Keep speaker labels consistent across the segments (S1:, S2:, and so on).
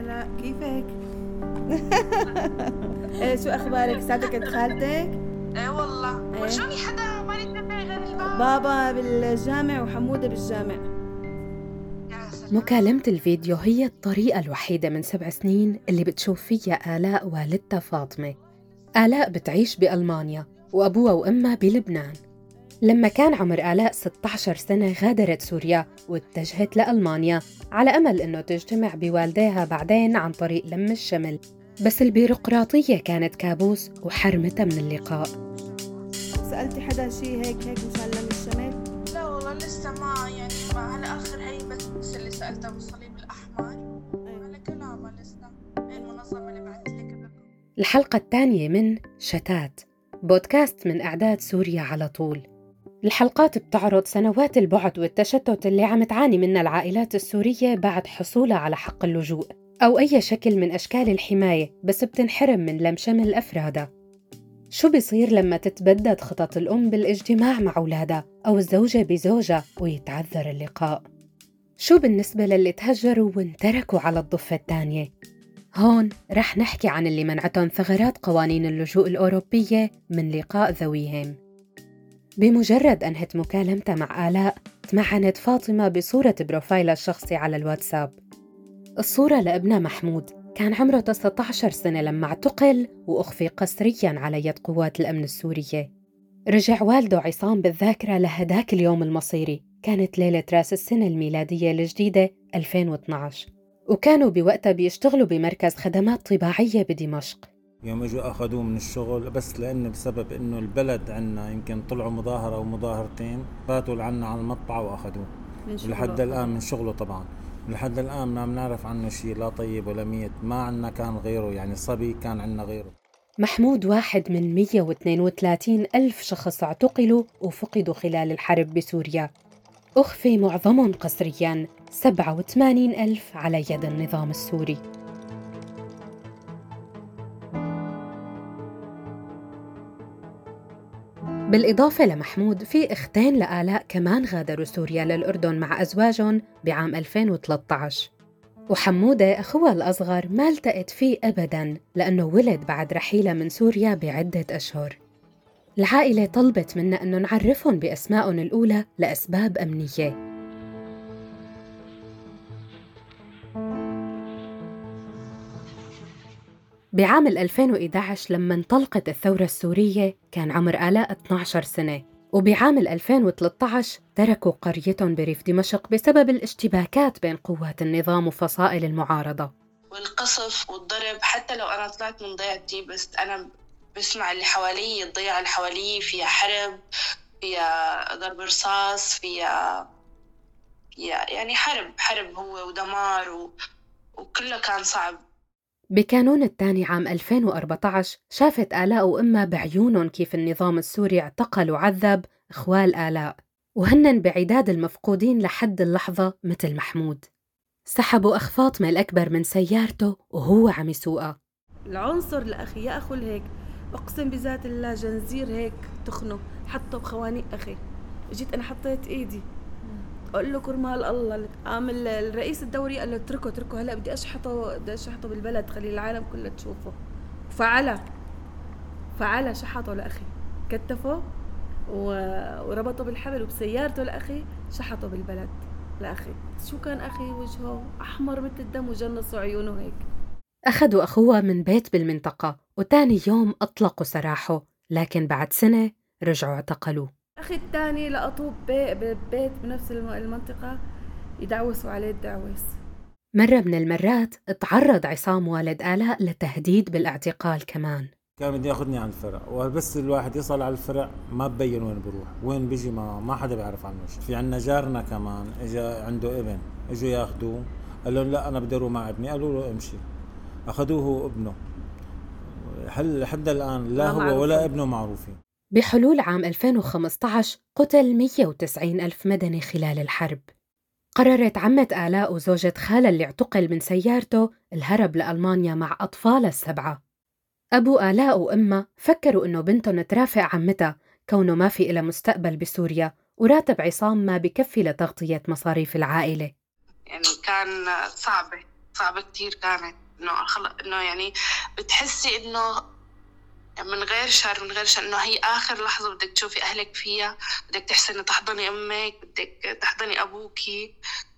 S1: آلاء كيفك؟ إيه شو أخبارك؟ ساعتك عند خالتك؟
S2: إيه والله
S1: إيه.
S2: ورجوني حدا ما يتنبه غير الباب
S1: بابا بالجامع وحمودة بالجامع
S3: مكالمة الفيديو هي الطريقة الوحيدة من سبع سنين اللي بتشوف فيها آلاء والدتها فاطمة آلاء بتعيش بألمانيا وأبوها وأمها بلبنان لما كان عمر آلاء 16 سنة غادرت سوريا واتجهت لألمانيا على أمل إنه تجتمع بوالديها بعدين عن طريق لم الشمل. بس البيروقراطية كانت كابوس وحرمتها من اللقاء.
S1: سألتي حدا شي هيك هيك مشان لم الشمال؟
S2: لا والله لسه ما يعني ما على آخر هي بس اللي سالتها بالصليب الأحمر. على كلامها لسه. هي المنظمة اللي بعثت لك
S3: الحلقة الثانية من شتات. بودكاست من إعداد سوريا على طول. الحلقات بتعرض سنوات البعد والتشتت اللي عم تعاني منها العائلات السورية بعد حصولها على حق اللجوء أو أي شكل من أشكال الحماية بس بتنحرم من لم شمل أفرادها شو بيصير لما تتبدد خطط الأم بالإجتماع مع أولادها أو الزوجة بزوجها ويتعذر اللقاء؟ شو بالنسبة للي تهجروا وانتركوا على الضفة الثانية؟ هون رح نحكي عن اللي منعتهم ثغرات قوانين اللجوء الأوروبية من لقاء ذويهم. بمجرد أنهت مكالمتها مع آلاء تمعنت فاطمة بصورة بروفايلها الشخصي على الواتساب. الصورة لابنها محمود كان عمره 19 سنة لما اعتقل وأخفي قسرياً على يد قوات الأمن السورية. رجع والده عصام بالذاكرة لهداك اليوم المصيري كانت ليلة راس السنة الميلادية الجديدة 2012 وكانوا بوقتها بيشتغلوا بمركز خدمات طباعية بدمشق.
S4: يوم اجوا أخذوه من الشغل بس لأنه بسبب إنه البلد عنا يمكن طلعوا مظاهرة أو مظاهرتين فاتوا عنا على المطبعة وأخذوه.
S1: من شغله.
S4: لحد الآن من شغله طبعا. لحد الآن ما بنعرف عنه شيء لا طيب ولا ميت. ما عنا كان غيره يعني صبي كان عنا غيره.
S3: محمود واحد من 132 ألف شخص اعتقلوا وفقدوا خلال الحرب بسوريا. أخفي معظمهم قسرياً. 87 ألف على يد النظام السوري. بالإضافة لمحمود في أختين لآلاء كمان غادروا سوريا للأردن مع أزواجهم بعام 2013 وحمودة أخوها الأصغر ما التقت فيه أبداً لأنه ولد بعد رحيلة من سوريا بعدة أشهر. العائلة طلبت منا أنه نعرفهم بأسمائهم الأولى لأسباب أمنية. بعام 2011 لما انطلقت الثورة السورية كان عمر آلاء 12 سنة وبعام 2013 تركوا قريتهم بريف دمشق بسبب الاشتباكات بين قوات النظام وفصائل المعارضة.
S2: والقصف والضرب حتى لو أنا طلعت من ضيعتي بس أنا بسمع اللي حوالي الضيعة اللي حوالي فيها حرب فيها ضرب رصاص فيها يعني حرب حرب هو ودمار و... وكله كان صعب.
S3: بكانون الثاني عام 2014 شافت آلاء وأمها بعيونهم كيف النظام السوري اعتقل وعذب إخوال آلاء وهنن بعداد المفقودين لحد اللحظة مثل محمود. سحبوا أخ فاطمة الأكبر من سيارته وهو عم يسوقها
S1: العنصر لأخي يا أخو هيك أقسم بذات الله جنزير هيك تخنه حطه بخوانيق أخي. جيت أنا حطيت إيدي. أقول له كرمال الله قام ال- الرئيس الدوري قال له اتركه اتركه. هلأ بدي أشحطه بدي أشحطه بالبلد خلي العالم كلها تشوفه. فعلى فعلى شحطه لأخي. كتفه وربطه بالحبل وبسيارته لأخي شحطه بالبلد لأخي. شو كان أخي؟ وجهه أحمر مثل الدم وجنصوا عيونه هيك.
S3: أخذوا أخوها من بيت بالمنطقة وتاني يوم أطلقوا سراحه لكن بعد سنة رجعوا اعتقلوه.
S1: أخي الثاني لقطوه ببي- ببيت بنفس الم- المنطقة. يدعوسوا عليه الدعوس.
S3: مرة من المرات تعرض عصام والد آلاء لتهديد بالاعتقال كمان.
S4: كان بده ياخذني على الفرع. وبس الواحد يصل على الفرع ما ببين وين بروح. وين بيجي ما ما حدا بيعرف عنه شيء. في عنا جارنا كمان اجى عنده ابن. إجوا ياخذوه قال لهم لا أنا بدي أروح مع ابني. قالوا له امشي. أخذوه هو ابنه. هل لحد الآن لا هو. ولا ابنه معروفين.
S3: بحلول عام 2015 قتل 190 ألف مدني خلال الحرب. قررت عمة آلاء وزوجة خالها اللي اعتقل من سيارته الهرب لألمانيا مع أطفالها السبعة. أبو آلاء وأمها فكروا إنه بنتهم ترافق عمتها كونه ما في إلها مستقبل بسوريا وراتب عصام ما بكفي لتغطية مصاريف العائلة.
S2: يعني كان صعبة صعبة كتير كانت إنه إنه يعني بتحسي إنه من غير شر من غير شر. إنه هي آخر لحظة بدك تشوفي أهلك فيها بدك تحسني تحضني أمك بدك تحضني أبوكي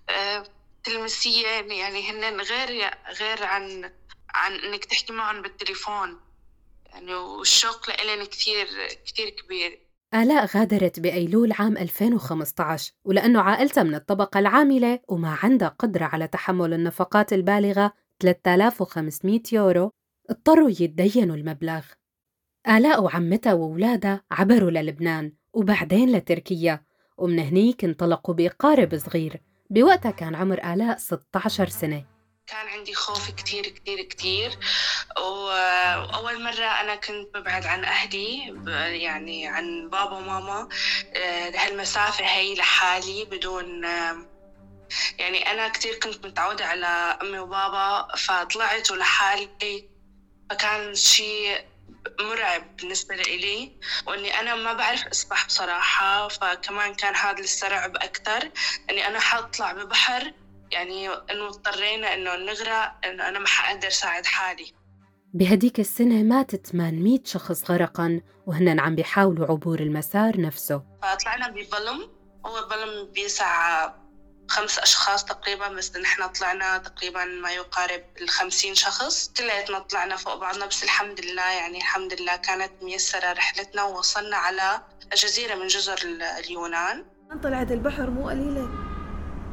S2: أه تلمسية يعني هن غير غير عن عن إنك تحكي معهم بالتليفون. يعني والشوق لإلن كثير كثير كبير.
S3: آلاء غادرت بأيلول عام 2015 ولأنه عائلتها من الطبقة العاملة وما عندها قدرة على تحمل النفقات البالغة 3500 يورو اضطروا يتدينوا المبلغ. آلاء وعمتها وولادها عبروا للبنان وبعدين لتركيا ومن هنيك انطلقوا بقارب صغير. بوقتها كان عمر آلاء 16 سنة.
S2: كان عندي خوف كتير كتير كتير. وأول مرة أنا كنت ببعد عن أهلي يعني عن بابا وماما. آه، هالمسافة هي لحالي بدون يعني أنا كتير كنت متعودة على أمي وبابا فطلعت لحالي فكان شيء مرعب بالنسبة لإلي وإني أنا ما بعرف أسبح بصراحة فكمان كان هذا السرعب أكثر إني أنا حطلع ببحر يعني إنه اضطرينا إنه نغرق إنه أنا ما حقدر ساعد حالي.
S3: بهديك السنة مات 800 شخص غرقا وهن عم بيحاولوا عبور المسار نفسه.
S2: فطلعنا ببلم هو بلم بيسع خمس أشخاص تقريبا بس نحن طلعنا تقريبا ما يقارب الخمسين شخص. كلياتنا طلعنا فوق بعضنا بس الحمد لله يعني الحمد لله كانت ميسرة رحلتنا ووصلنا على جزيرة من جزر اليونان.
S1: طلعت البحر مو قليلة.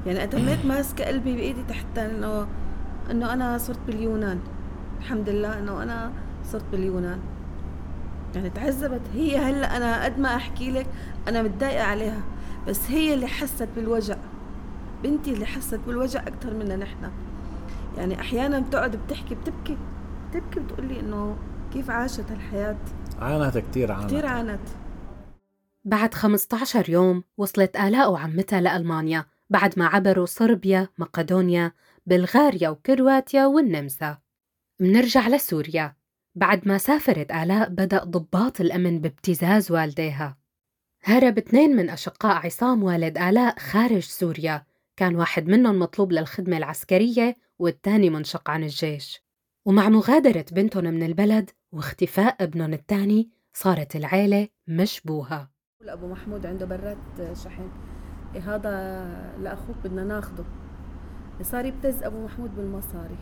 S1: يعني أتميت ماسكة قلبي بإيدي تحت إنه إنه أنا صرت باليونان. الحمد لله إنه أنا صرت باليونان. يعني تعذبت. هي هلأ أنا قد ما أحكي لك أنا متضايقة عليها بس هي اللي حست بالوجع. بنتي اللي حست بالوجع أكثر منا نحن. يعني أحيانا بتقعد بتحكي بتبكي بتبكي بتقول لي إنه كيف عاشت الحياة
S4: عانت كثير عانت.
S1: كثير عانت.
S3: بعد 15 يوم وصلت آلاء وعمتها لألمانيا بعد ما عبروا صربيا، مقدونيا، بلغاريا وكرواتيا والنمسا. منرجع لسوريا. بعد ما سافرت آلاء بدأ ضباط الأمن بابتزاز والديها. هرب اثنين من أشقاء عصام والد آلاء خارج سوريا. كان واحد منهم مطلوب للخدمة العسكرية والتاني منشق عن الجيش. ومع مغادرة بنتهم من البلد واختفاء ابنهم الثاني صارت العيلة مشبوهة.
S1: أبو محمود عنده برات شحن. إيه هذا؟ لأخوك بدنا ناخده. صار يبتز أبو محمود بالمصاري.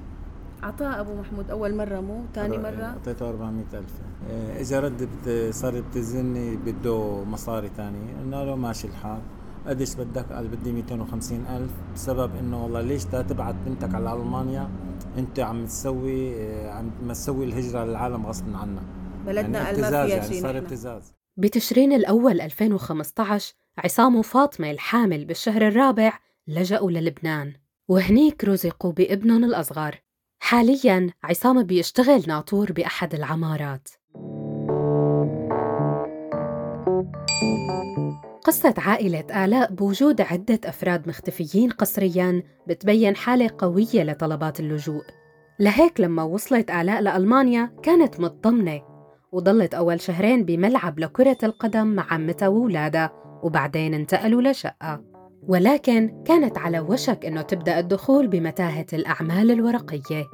S1: أعطاه أبو محمود أول مرة مو؟ ثاني مرة؟
S4: أعطيته 400 ألف. إيه، إجا رد صار يبتزني بده مصاري ثاني قلنا له ماشي الحال. قديش بدك؟ قال بدي 250 ألف. بسبب إنه والله ليش تبعت بنتك على ألمانيا؟ أنت عم تسوي عم تسوي الهجرة للعالم غصب عنا
S1: بلدنا يعني ابتزاز
S4: يعني صار ابتزاز.
S3: بتشرين الأول 2015 عصام وفاطمة الحامل بالشهر الرابع لجأوا للبنان. وهنيك رزقوا بابنهم الأصغر. حالياً عصام بيشتغل ناطور بأحد العمارات. قصة عائلة آلاء بوجود عدة أفراد مختفيين قسرياً بتبين حالة قوية لطلبات اللجوء. لهيك لما وصلت آلاء لألمانيا كانت مطمنة وضلت أول شهرين بملعب لكرة القدم مع عمتها وولادها وبعدين انتقلوا لشقة. ولكن كانت على وشك أنه تبدأ الدخول بمتاهة الأعمال الورقية.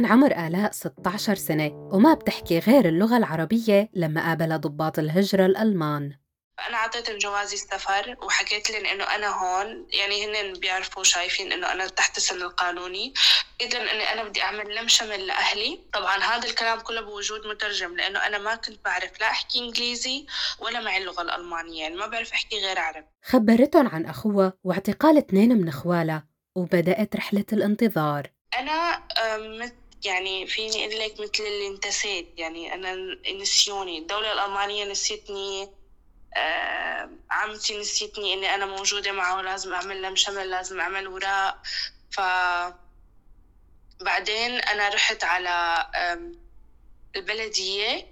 S3: كان عمر آلاء 16 سنة وما بتحكي غير اللغة العربية لما قابل ضباط الهجرة الألمان.
S2: فأنا أعطيتهم جوازي السفر وحكيت لهم إنه أنا هون يعني هن بيعرفوا شايفين إنه أنا تحت السن القانوني. إذا إني أنا بدي أعمل لم شمل لأهلي. طبعا هذا الكلام كله بوجود مترجم لأنه أنا ما كنت بعرف لا أحكي إنجليزي ولا معي اللغة الألمانية يعني ما بعرف أحكي غير عربي.
S3: خبرتهم عن أخوها واعتقال اثنين من أخوالها وبدأت رحلة الانتظار.
S2: أنا يعني فيني أقول لك مثل اللي انتسيت يعني أنا نسيوني. الدولة الألمانية نسيتني آه عمتي نسيتني إني أنا موجودة معه ولازم أعمل لها مشمل لازم أعمل وراء. ف بعدين أنا رحت على البلدية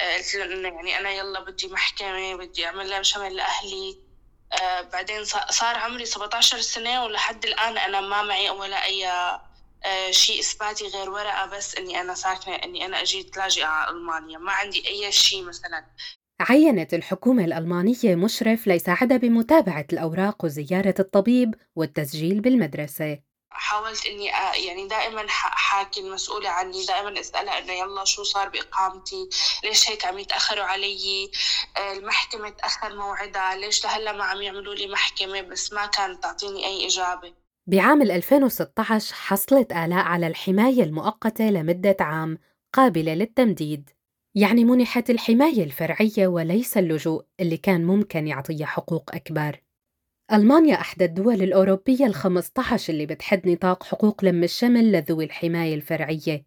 S2: آه، قلت لهم يعني أنا يلا بدي محكمة بدي أعمل لها مشمل لأهلي. آه بعدين صار عمري 17 سنة ولحد الآن أنا ما معي ولا أي شيء إثباتي غير ورقة بس إني أنا ساكنة إني أنا أجيت لاجئة على ألمانيا. ما عندي أي شيء مثلا.
S3: عينت الحكومة الألمانية مشرف ليساعدها بمتابعة الأوراق وزيارة الطبيب والتسجيل بالمدرسة.
S2: حاولت إني يعني دائما حاكي المسؤوله عني دائما أسألها إنه يلا شو صار بإقامتي؟ ليش هيك عم يتأخروا علي؟ المحكمة تأخر موعدها. ليش لهلا ما عم يعملوا لي محكمة؟ بس ما كانت تعطيني أي إجابة.
S3: بعام 2016 حصلت آلاء على الحماية المؤقتة لمدة عام قابلة للتمديد. يعني منحت الحماية الفرعية وليس اللجوء اللي كان ممكن يعطيها حقوق أكبر. ألمانيا إحدى الدول الأوروبية الخمسة عشر اللي بتحد نطاق حقوق لم الشمل لذوي الحماية الفرعية.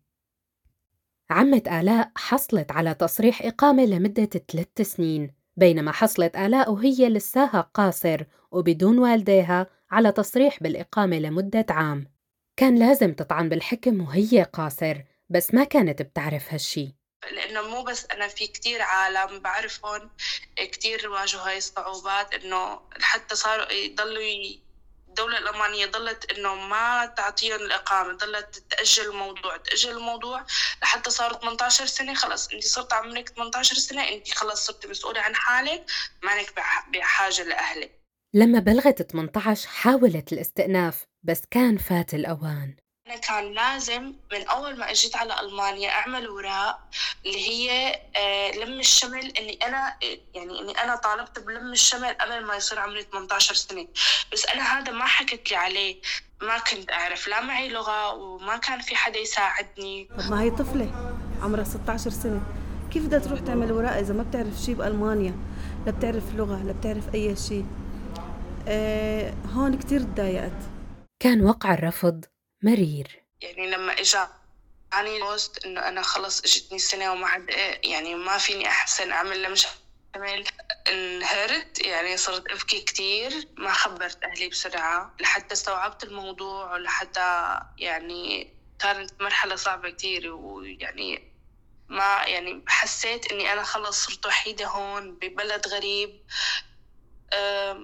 S3: عمة آلاء حصلت على تصريح إقامة لمدة ثلاث سنين بينما حصلت آلاء وهي لساها قاصر وبدون والديها على تصريح بالإقامة لمدة عام. كان لازم تطعن بالحكم وهي قاصر بس ما كانت بتعرف هالشي.
S2: لأنه مو بس أنا في كتير عالم بعرفهم كتير واجهوا هاي الصعوبات إنه حتى صاروا يضلوا الدولة الألمانية ضلت إنه ما تعطيهم الإقامة ضلت تأجل الموضوع تأجل الموضوع لحتى صاروا 18 سنة. خلص أنت صرت عمرك 18 سنة أنت خلص صرت مسؤولة عن حالك ما انك بحاجة لأهلك.
S3: لما بلغت 18 حاولت الاستئناف بس كان فات الأوان.
S2: أنا كان لازم من أول ما أجيت على ألمانيا أعمل أوراق اللي هي آه، لم الشمل إني أنا يعني إني أنا طالبت بلم الشمل قبل ما يصير عمري 18 سنة. بس أنا هذا ما حكت لي عليه. ما كنت أعرف. لا معي لغة وما كان في حدا يساعدني.
S1: طب ما هي طفلة عمرها 16 سنة. كيف بدها تروح تعمل وراء إذا ما بتعرف شيء بألمانيا؟ لا بتعرف لغة لا بتعرف أي شيء هون كتير تضايقت.
S3: كان وقع الرفض مرير.
S2: يعني لما اجى عني بوست إنه أنا خلص إجتني سنة وما عاد يعني ما فيني أحسن أعمل لمش انهرت يعني صرت أبكي كثير ما خبرت أهلي بسرعة لحتى استوعبت الموضوع ولحتى يعني كانت مرحلة صعبة كثير ويعني ما يعني حسيت إني أنا خلص صرت وحيدة هون ببلد غريب.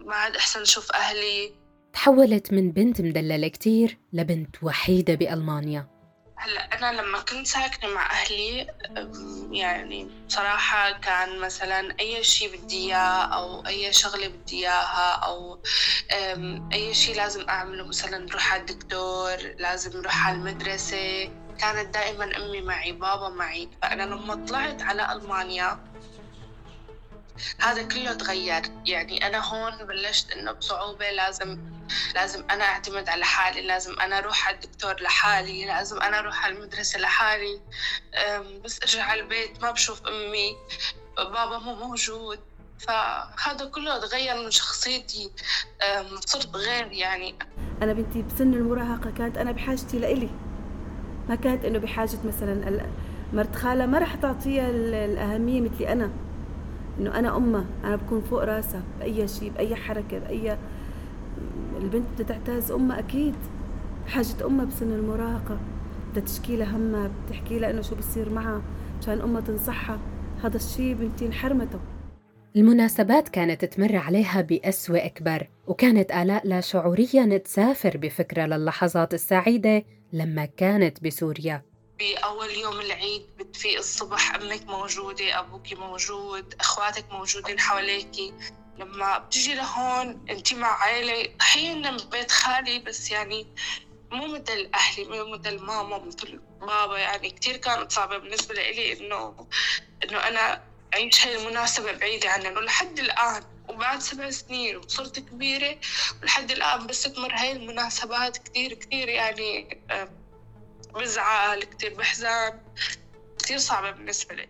S2: ما عاد أحسن أشوف أهلي.
S3: تحولت من بنت مدللة كتير لبنت وحيدة بألمانيا.
S2: هلا أنا لما كنت ساكنة مع أهلي يعني بصراحة كان مثلا أي شيء بدي إياه أو أي شغلة بدي إياها أو أي شيء لازم أعمله مثلا نروح على الدكتور لازم نروح على المدرسة. كانت دائما أمي معي بابا معي. فأنا لما طلعت على ألمانيا هذا كله تغير. يعني أنا هون بلشت إنه بصعوبة لازم لازم أنا أعتمد على حالي لازم أنا أروح على الدكتور لحالي لازم أنا أروح على المدرسة لحالي. بس أرجع على البيت ما بشوف أمي بابا مو موجود. فهذا كله تغير من شخصيتي. صرت غير يعني.
S1: أنا بنتي بسن المراهقة كانت أنا بحاجتي لإلي. ما كانت إنه بحاجة مثلا مرت خالة ما راح تعطيها الأهمية مثلي أنا. إنه أنا أمها أنا بكون فوق راسها بأي شيء بأي حركة بأي البنت بدها تعتز أمها أكيد. حاجة أمها بسن المراهقة بدها تشكي لها همها بتحكي لها إنه شو بصير معها مشان أمها تنصحها. هذا الشيء بنتي انحرمته.
S3: المناسبات كانت تمر عليها بأسوأ أكبر وكانت آلاء لا شعوريا تسافر بفكرة للحظات السعيدة لما كانت بسوريا.
S2: بأول يوم العيد بتفيق الصبح أمك موجودة أبوك موجود أخواتك موجودين حواليكي لما بتجي لهون انت مع عائلة حين بيت خالي بس يعني مو مثل أهلي مو مثل ماما مثل بابا. يعني كتير كانت صعبة بالنسبة لإلي إنه إنه أنا أعيش هاي المناسبة بعيدة عنهم ولحد الآن وبعد سبع سنين وصرت كبيرة ولحد الآن بس تمر هاي المناسبات كتير كتير يعني بزعل كتير بحزن كتير صعبة بالنسبة لي.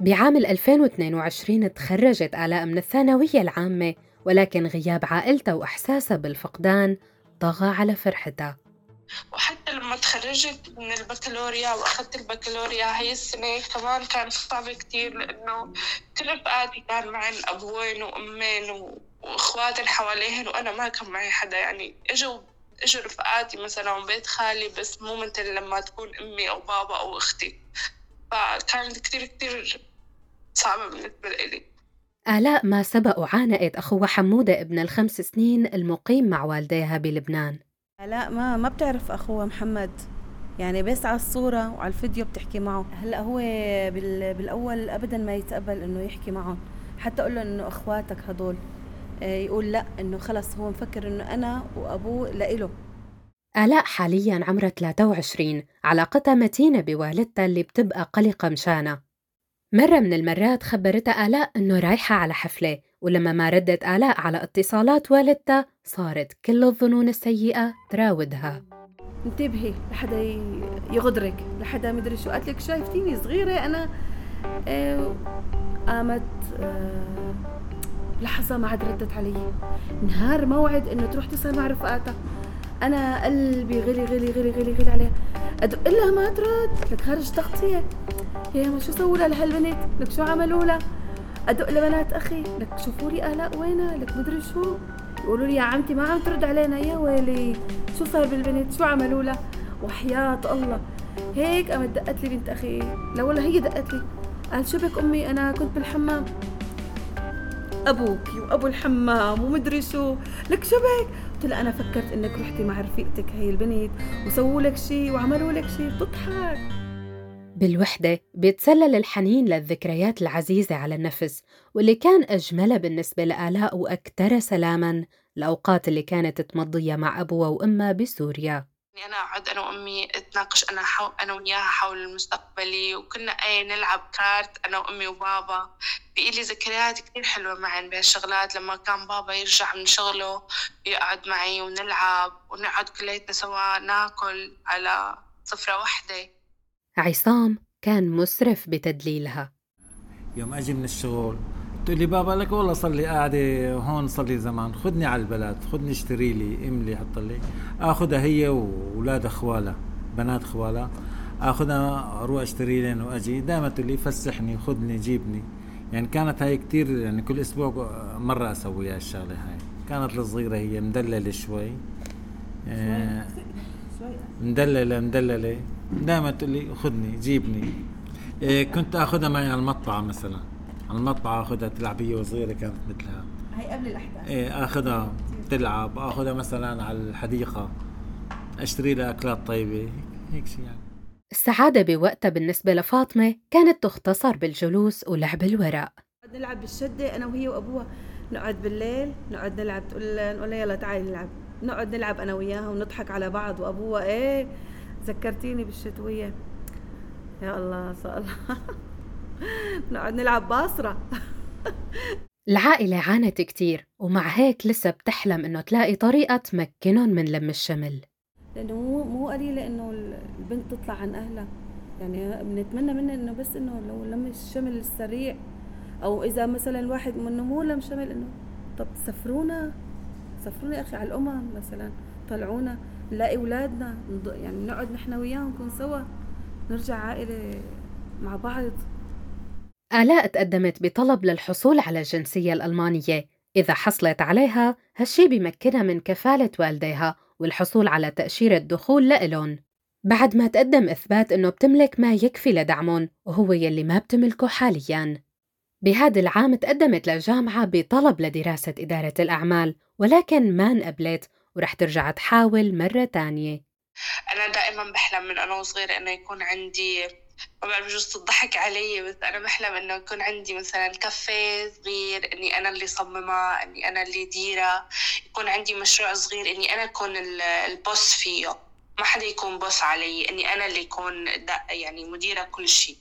S3: بعام 2022 تخرجت آلاء من الثانوية العامة ولكن غياب عائلتها وإحساسها بالفقدان طغى على فرحتها.
S2: وحتى لما تخرجت من البكالوريا وأخذت البكالوريا هاي السنة كمان كانت صعبة كتير لأنه كل رفقاتي كان معن أبوين وأمين وإخواتي حواليهن وأنا ما كان معي حدا يعني إجوا إجوا رفقاتي مثلا من بيت خالي بس مو مثل لما تكون أمي أو بابا أو أختي. فكانت كتير كتير صعبة بالنسبة لي
S3: آلاء ما سبق وعانقت أخوها حمودة ابن الخمس سنين المقيم مع والديها بلبنان.
S1: آلاء ما ما بتعرف أخوها محمد. يعني بس على الصورة وعلى الفيديو بتحكي معه. هلأ هو بالأول ابدا ما يتقبل إنه يحكي معهم. حتى أقول له إنه أخواتك هدول. يقول لا إنه خلص هو مفكر إنه أنا وأبوه لإله.
S3: آلاء حاليا عمرها 23 علاقتها متينة بوالدتها اللي بتبقى قلقة مشانها مرة من المرات خبرتها آلاء إنه رايحة على حفلة ولما ما ردت آلاء على اتصالات والدتها صارت كل الظنون السيئة تراودها.
S1: انتبهي لحدا يغدرك لحدا مدري شو قالت لك. شايفتيني صغيرة أنا آه قامت آه لحظة ما عاد ردت علي. نهار موعد إنه تروح تسهر مع رفقاتها أنا قلبي غلي غلي غلي غلي غلي عليها أدق لها ما ترد. لك خارج تغطية يا ما شو سووا لها لهالبنت؟ لك شو عملوا لها أدق لبنات أخي. لك شوفوا لي آلاء وينها لك مدري شو؟ يقولوا لي يا عمتي ما عم ترد علينا. يا ويلي. شو صار بالبنت؟ شو عملوا لها وحياة الله. هيك قامت دقت لي بنت أخي. لا والله هي دقت لي. قال شو بك أمي؟ أنا كنت بالحمام. أبوك وأبو الحمام ومدري شو. لك شو بك قلت لها أنا فكرت إنك رحتي مع رفيقتك هي البنت وسووا لك شيء وعملوا لك شيء بتضحك.
S3: بالوحدة بيتسلل الحنين للذكريات العزيزة على النفس واللي كان أجملها بالنسبة لآلاء وأكثر سلاما الأوقات اللي كانت تمضيها مع أبوها وأمها بسوريا.
S2: يعني أنا أقعد أنا وأمي أتناقش أنا حو... أنا وياها حول المستقبلي وكنا أي نلعب كارت أنا وأمي وبابا. بقي لي ذكريات كثير حلوة معي بهالشغلات لما كان بابا يرجع من شغله يقعد معي ونلعب ونقعد كلياتنا سوا ناكل على سفرة واحدة.
S3: عصام كان مسرف بتدليلها.
S4: يوم أجي من الشغل تقول لي بابا لك والله صار لي قاعدة هون صار لي زمان. خذني على البلد خذني اشتري لي إملي حط لي. آخذها هي وأولاد أخوالها بنات أخوالها. آخذها أروح اشتري لهم وأجي. دائما تقول لي فسحني خذني جيبني. يعني كانت هاي كتير يعني كل أسبوع مرة أسوي الشغلة هاي. كانت الصغيره هي مدللة شوي. آه مدللة مدللة. دائما تقول لي خذني جيبني. إيه كنت آخذها معي على المطبعة مثلا. على المطبعة أخذها تلعب هي وصغيرة كانت مثلها.
S1: هي قبل الأحداث.
S4: إيه أخذها تلعب أخذها مثلا على الحديقة. أشتري لها أكلات طيبة هيك شيء يعني.
S3: السعادة بوقتها بالنسبة لفاطمة كانت تختصر بالجلوس ولعب الورق.
S1: نلعب بالشدة أنا وهي وأبوها. نقعد بالليل نقعد نلعب تقول نقول يلا تعالي نلعب. نقعد نلعب أنا وياها ونضحك على بعض. وأبوها إيه ذكرتيني بالشتوية. يا الله صار الله. نقعد نلعب باصرة
S3: العائلة عانت كتير ومع هيك لسه بتحلم إنه تلاقي طريقة تمكنهم من لم الشمل.
S1: لأنه مو مو قليلة إنه البنت تطلع عن أهلها. يعني بنتمنى منها إنه بس إنه لو لم الشمل السريع أو إذا مثلا الواحد منه مو لم شمل إنه طب سفرونا سفرونا يا أخي على الأمم مثلا طلعونا نلاقي أولادنا يعني نقعد نحن وياهم نكون سوا نرجع عائلة مع بعض.
S3: آلاء تقدمت بطلب للحصول على الجنسية الألمانية. إذا حصلت عليها هالشي بيمكنها من كفالة والديها والحصول على تأشيرة دخول لإلون بعد ما تقدم إثبات إنه بتملك ما يكفي لدعمهم وهو يلي ما بتملكه حالياً. بهذا العام تقدمت للجامعة بطلب لدراسة إدارة الأعمال ولكن ما انقبلت ورح ترجع تحاول مرة تانية.
S2: أنا دائما بحلم من أنا وصغيرة إنه يكون عندي ما بعرف بجوز تضحك علي بس أنا بحلم إنه يكون عندي مثلا كافيه صغير إني أنا اللي صممها إني أنا اللي ديرها يكون عندي مشروع صغير إني أنا أكون البوس فيه. ما حدا يكون بوس علي إني أنا اللي يكون يعني مديرة كل شيء.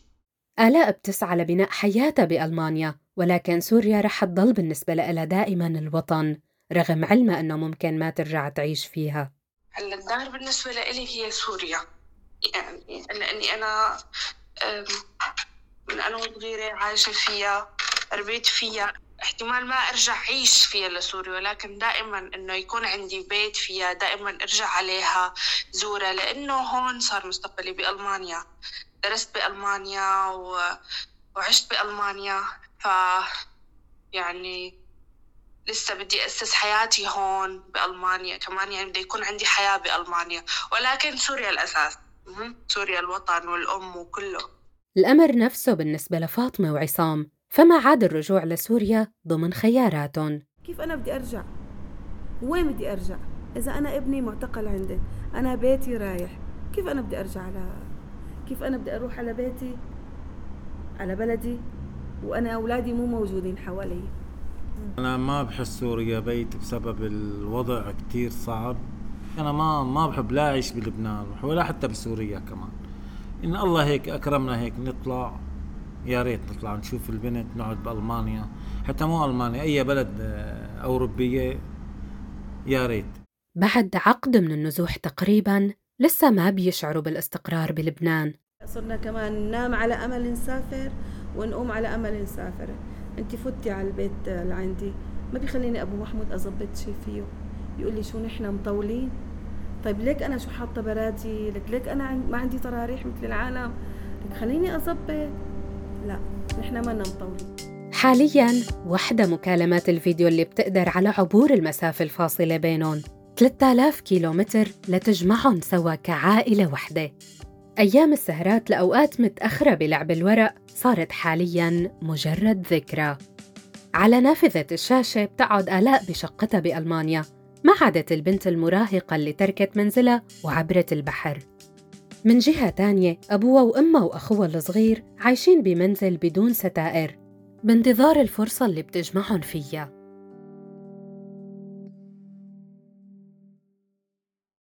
S3: آلاء بتسعى لبناء حياتها بألمانيا ولكن سوريا رح تضل بالنسبة لها دائما الوطن رغم علمها أنه ممكن ما ترجع تعيش فيها.
S2: هلا الدار بالنسبة لي هي سوريا. يعني لأني أنا من أنا وصغيرة عايشة فيها ربيت فيها. احتمال ما أرجع أعيش فيها لسوريا ولكن دائما إنه يكون عندي بيت فيها دائما أرجع عليها زورها لأنه هون صار مستقبلي بألمانيا. درست بألمانيا و... وعشت بألمانيا ف يعني لسه بدي أسس حياتي هون بألمانيا كمان يعني بدي يكون عندي حياة بألمانيا. ولكن سوريا الأساس. سوريا الوطن والأم وكله.
S3: الأمر نفسه بالنسبة لفاطمة وعصام فما عاد الرجوع لسوريا ضمن خياراتهم.
S1: كيف أنا بدي أرجع؟ وين بدي أرجع؟ إذا أنا ابني معتقل عندي أنا بيتي رايح. كيف أنا بدي أرجع على كيف أنا بدي أروح على بيتي؟ على بلدي؟ وأنا أولادي مو موجودين حوالي.
S4: أنا ما بحس سوريا بيت بسبب الوضع كتير صعب. أنا ما ما بحب لا أعيش بلبنان ولا حتى بسوريا كمان. إن الله هيك أكرمنا هيك نطلع يا ريت نطلع نشوف البنت نقعد بألمانيا. حتى مو ألمانيا أي بلد آه، أوروبية يا ريت.
S3: بعد عقد من النزوح تقريبا لسه ما بيشعروا بالاستقرار بلبنان.
S1: صرنا كمان ننام على أمل نسافر ونقوم على أمل نسافر. انت فتي على البيت لعندي ما بيخليني أبو محمود أظبط شيء فيه. يقول لي شو نحن مطولين؟ طيب ليك أنا شو حاطة برادي لك ليك أنا ما عندي تراريح مثل العالم. لك خليني اظبط لا نحن ما مطولين
S3: حاليا وحدة مكالمات الفيديو اللي بتقدر على عبور المسافة الفاصلة بينهم. 3000 كيلومتر لتجمعهم سوا كعائلة وحدة. أيام السهرات لأوقات متأخرة بلعب الورق صارت حالياً مجرد ذكرى. على نافذة الشاشة بتقعد آلاء بشقتها بألمانيا. عادت البنت المراهقة اللي تركت منزلها وعبرت البحر. من جهة تانية أبوها وأمها وأخوها الصغير عايشين بمنزل بدون ستائر بانتظار الفرصة اللي بتجمعهم فيها.